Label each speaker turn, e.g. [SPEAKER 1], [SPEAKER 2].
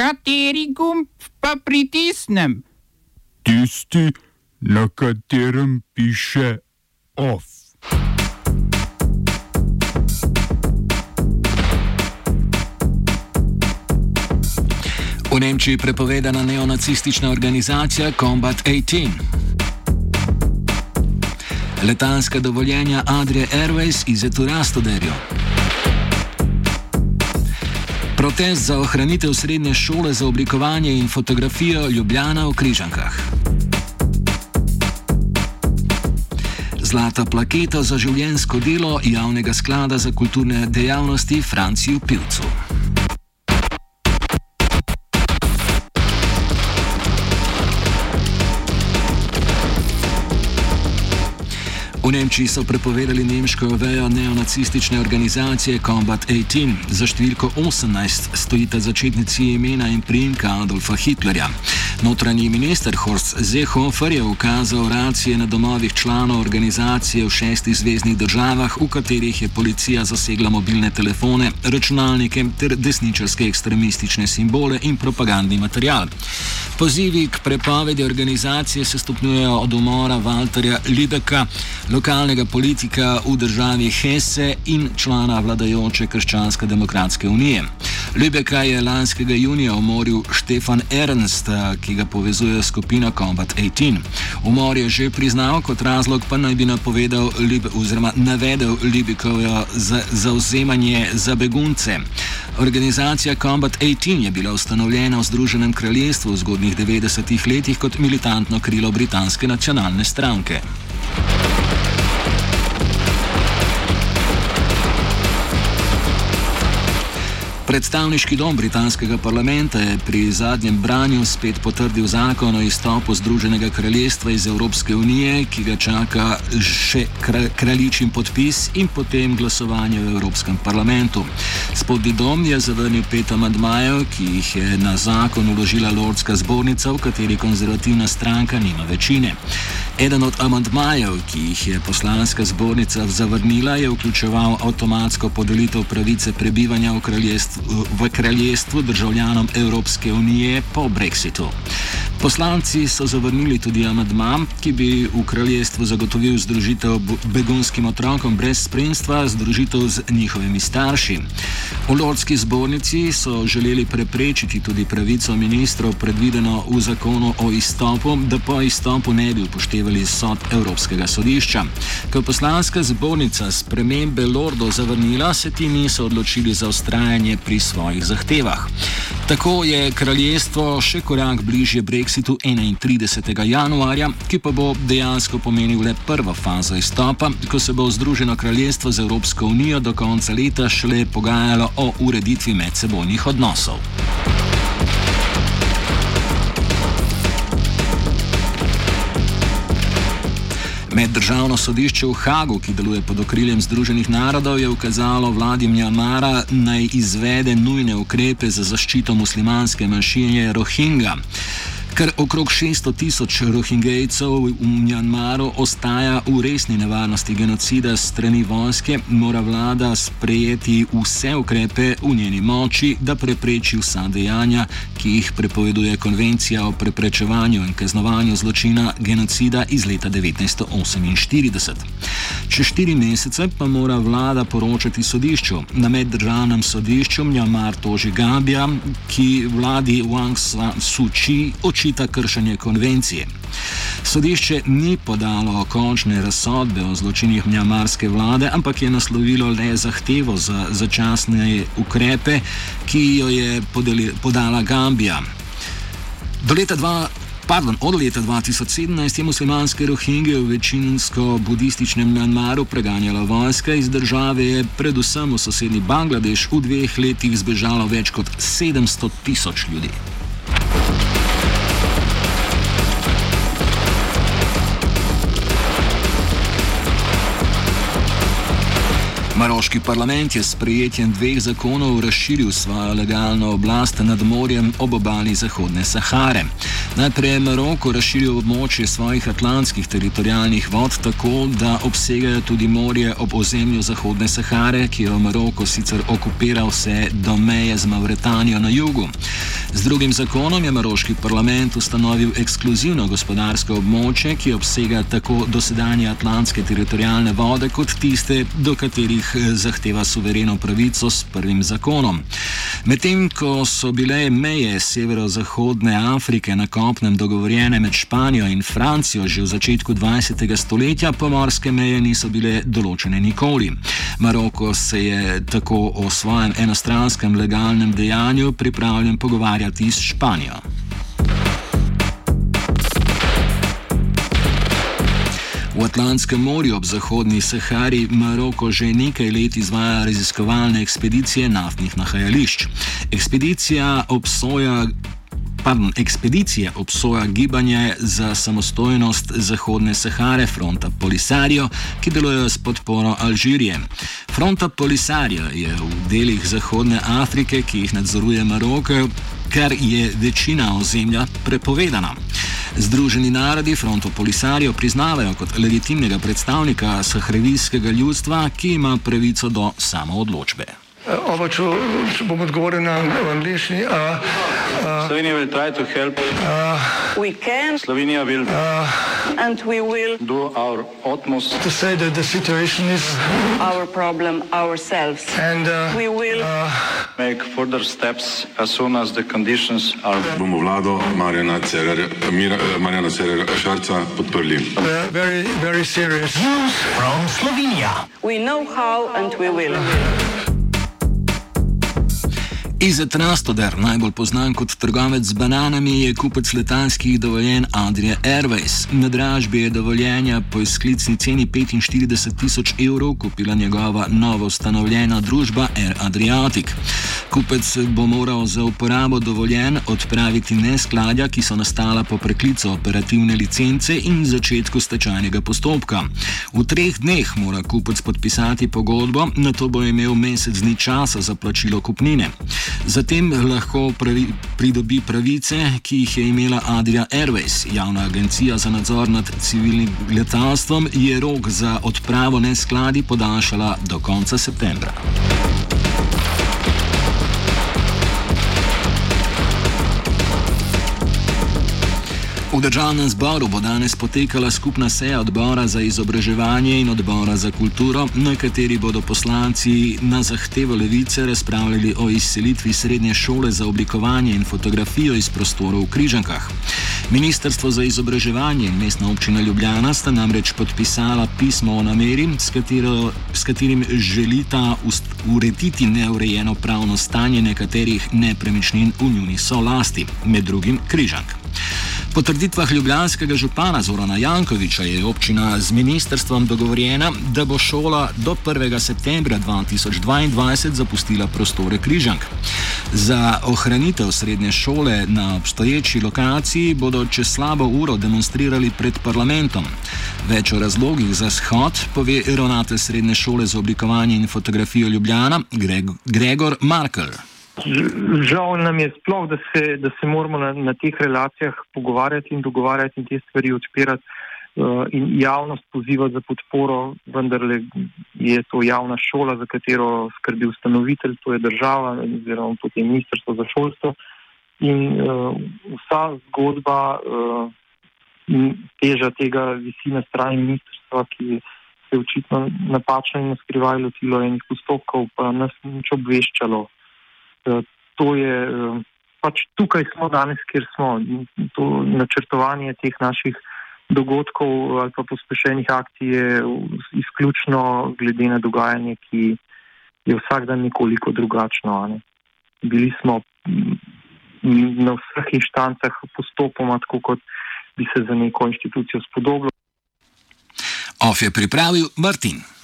[SPEAKER 1] Kateri gumb pa pritisnem?
[SPEAKER 2] Tisti, na katerem piše OF.
[SPEAKER 3] V Nemčiji je prepovedana neonacistična organizacija Combat 18. Letalska dovoljenja Adria Airways iz Etura studerijo. Protest za ohranitev srednje šole za oblikovanje in fotografijo Ljubljana v Križankah. Zlata plaketa za življensko delo javnega sklada za kulturne dejavnosti Franciju Pivcu. V Nemčiji so prepovedali nemško vejo neonacistične organizacije Combat 18. Za številko 18 stojita začetnici imena in priimka Adolfa Hitlerja. Notranji minister Horst Seehofer je ukazal racije na domovih članov organizacije v šestih zvezdnih državah, v katerih je policija zasegla mobilne telefone, računalnike ter desničarske ekstremistične simbole in propagandni material. Pozivi k prepovedi organizacije se stopnjujejo od umora Walterja Libeka, lokalnega politika v državi Hesse in člana vladajoče Krščanske demokratske unije. Libeka je lanskega junija umoril Štefan Ernst, ki ga povezuje skupina Combat 18. Umor je že priznal, kot razlog pa naj bi napovedal oziroma navedel Libekovo zauzemanje za begunce. Organizacija Combat 18 je bila ustanovljena v Združenem kraljestvu v zgodnjih 90-ih letih kot militantno krilo britanske nacionalne stranke. Predstavniški dom britanskega parlamenta je pri zadnjem branju spet potrdil zakon o izstopu Združenega kraljestva iz Evropske unije, ki ga čaka še kraljičin podpis in potem glasovanje v Evropskem parlamentu. Spodnji dom je zavrnil pet amadmajev, ki jih je na zakon uložila Lordska zbornica, v kateri konzervativna stranka nima večine. Eden od amantmajev, ki jih je poslanska zbornica zavrnila, je vključeval avtomatsko podelitev pravice prebivanja v kraljestvu, v kraljestvu državljanom Evropske unije po Brexitu. Poslanci so zavrnili tudi amadma, ki bi v kraljestvu zagotovil združitev begunskim otrokom brez spremstva, združitev z njihovimi starši. V Lordski zbornici so želeli preprečiti tudi pravico ministrov, predvideno v zakonu o izstopu, da po izstopu ne bi upoštevali sod Evropskega sodišča. Ko je poslanska zbornica spremembe Lordov zavrnila, se ti niso odločili za ustrajanje pri svojih zahtevah. Tako je kraljestvo še korak bližje Brexitu 31. januarja, ki pa bo dejansko pomenil le prvo fazo izstopa, ko se bo Združeno kraljestvo z Evropsko unijo do konca leta šele pogajalo o ureditvi medsebojnih odnosov. Meddržavno sodišče v Hagu, ki deluje pod okriljem Združenih narodov, je ukazalo vladi Mjanmara naj izvede nujne ukrepe za zaščito muslimanske manjšine Rohingya. Ker okrog 600 tisoč rohingejcev v Mjanmaru ostaja v resni nevarnosti genocida strani vojske, mora vlada sprejeti vse ukrepe v njeni moči, da prepreči vsa dejanja, ki jih prepoveduje Konvencija o preprečevanju in kaznovanju zločina genocida iz leta 1948. Čez štiri mesece pa mora vlada poročati sodišču. Na meddržavnem sodišču Mjanmar toži Gambija, ki vladi Wang Suu Kyi očita kršenje konvencije. Sodišče ni podalo končne razsodbe o zločinih mjamarske vlade, ampak je naslovilo le zahtevo za začasne ukrepe, ki jo je podeli, podala Gambija. Do leta 2000. Pardon, od leta 2017 je muslimanske rohingje v večinsko budističnem Mjanmaru preganjala vojska iz države, predvsem v sosednji Bangladeš, v dveh letih zbežalo več kot 700 tisoč ljudi. Maroški parlament je s sprejetjem dveh zakonov razširil svojo legalno oblast nad morjem ob obali Zahodne Sahare. Najprej je Maroko razširil območje svojih atlantskih teritorijalnih vod tako, da obsegajo tudi morje ob ozemlju Zahodne Sahare, ki jo Maroko sicer okupira vse do meje z Mauretanijo na jugu. Z drugim zakonom je Maroški parlament ustanovil ekskluzivno gospodarsko območje, ki obsega tako dosedanje atlantske teritorijalne vode, kot tiste, do katerih eh, zahteva suvereno pravico s prvim zakonom. Medtem ko so bile meje severozahodne Afrike na kopnem dogovorjene med Španijo in Francijo že v začetku 20. stoletja, pomorske meje niso bile določene nikoli. Maroko se je tako o svojem enostranskem legalnem dejanju pripravljen pogovarjati s Španijo. V Atlantskem morju ob zahodni Sahari Maroko že nekaj let izvaja raziskovalne ekspedicije naftnih nahajališč. Ekspedicija obsoja pardon, ekspedicije obsoja gibanje za samostojnost Zahodne Sahare, fronta Polisario, ki delujejo s podporo Alžirije. Fronta Polisario je v delih Zahodne Afrike, ki jih nadzoruje Maroko, ker je večina ozemlja prepovedana. Združeni narodi fronto Polisario priznavajo kot legitimnega predstavnika sahrevijskega ljudstva, ki ima pravico do samoodločbe.
[SPEAKER 4] Oba, če, če bom odgovoril na angliški.
[SPEAKER 5] Slovenija bo poskušala pomagati. Slovenija bo naredila svoj utmost,
[SPEAKER 4] da bo rekla, da je situacija
[SPEAKER 6] naš problem, sami.
[SPEAKER 4] In da bomo
[SPEAKER 5] naredili nadaljnje korake, as soon as the conditions are.
[SPEAKER 7] Bomo vlado Marjana Cererera Šarca podprli.
[SPEAKER 4] Very, very serious news
[SPEAKER 6] from Slovenija. We know how and we will.
[SPEAKER 3] Izet Rastoder, najbolj znan kot trgovec z bananami, je kupec letalskih dovoljenj Adria Airways. Na dražbi je dovoljenja po izklicni ceni 45 tisoč evrov kupila njegova novo ustanovljena družba Air Adriatic. Kupec bo moral za uporabo dovoljen odpraviti neskladja, ki so nastala po preklicu operativne licence in začetku stečajnega postopka. V treh dneh mora kupec podpisati pogodbo, na to bo imel mesec dni časa za plačilo kupnine. Zatem lahko pravi, pridobi pravice, ki jih je imela Adria Airways. Javna agencija za nadzor nad civilnim letalstvom je rok za odpravo neskladi podaljšala do konca septembra. V državnem zboru bo danes potekala skupna seja odbora za izobraževanje in odbora za kulturo, na kateri bodo poslanci na zahtevo levice razpravljali o izselitvi srednje šole za oblikovanje in fotografijo iz prostorov v Križankah. Ministrstvo za izobraževanje in mestna občina Ljubljana sta namreč podpisala pismo o nameri, s, katero, s katerim želita urediti neurejeno pravno stanje nekaterih nepremičnin v njuni solasti, med drugim Križank. Po trditvah ljubljanskega župana Zorana Jankoviča je občina z ministrstvom dogovorjena, da bo šola do 1. septembra 2022 zapustila prostore Križank. Za ohranitev srednje šole na obstoječi lokaciji bodo čez slabo uro demonstrirali pred parlamentom. Več o razlogih za shod pove ravnatelj srednje šole za oblikovanje in fotografijo Ljubljana Gregor Markel.
[SPEAKER 8] Žal nam je sploh, da se, da se moramo na, na teh relacijah pogovarjati in dogovarjati in te stvari odpirati uh, in javnost pozivati za podporo, vendar je to javna šola, za katero skrbi ustanovitelj, to je država oziroma potem ministrstvo za šolstvo. In uh, vsa zgodba uh, teža tega visi na strani ministrstva, ki se je očitno napačno in skrivaj lotilo enih postopkov, pa nas nič obveščalo. Eh, to je eh, pač tukaj smo danes, kjer smo. To načrtovanje teh naših dogodkov ali pa pospešenih akcij je izključno glede na dogajanje, ki je vsak dan nekoliko drugačno. Ne. Bili smo mm, na vseh inštancah postopoma, tako kot bi se za neko inštitucijo spodobilo.
[SPEAKER 3] Of je pripravil Martin.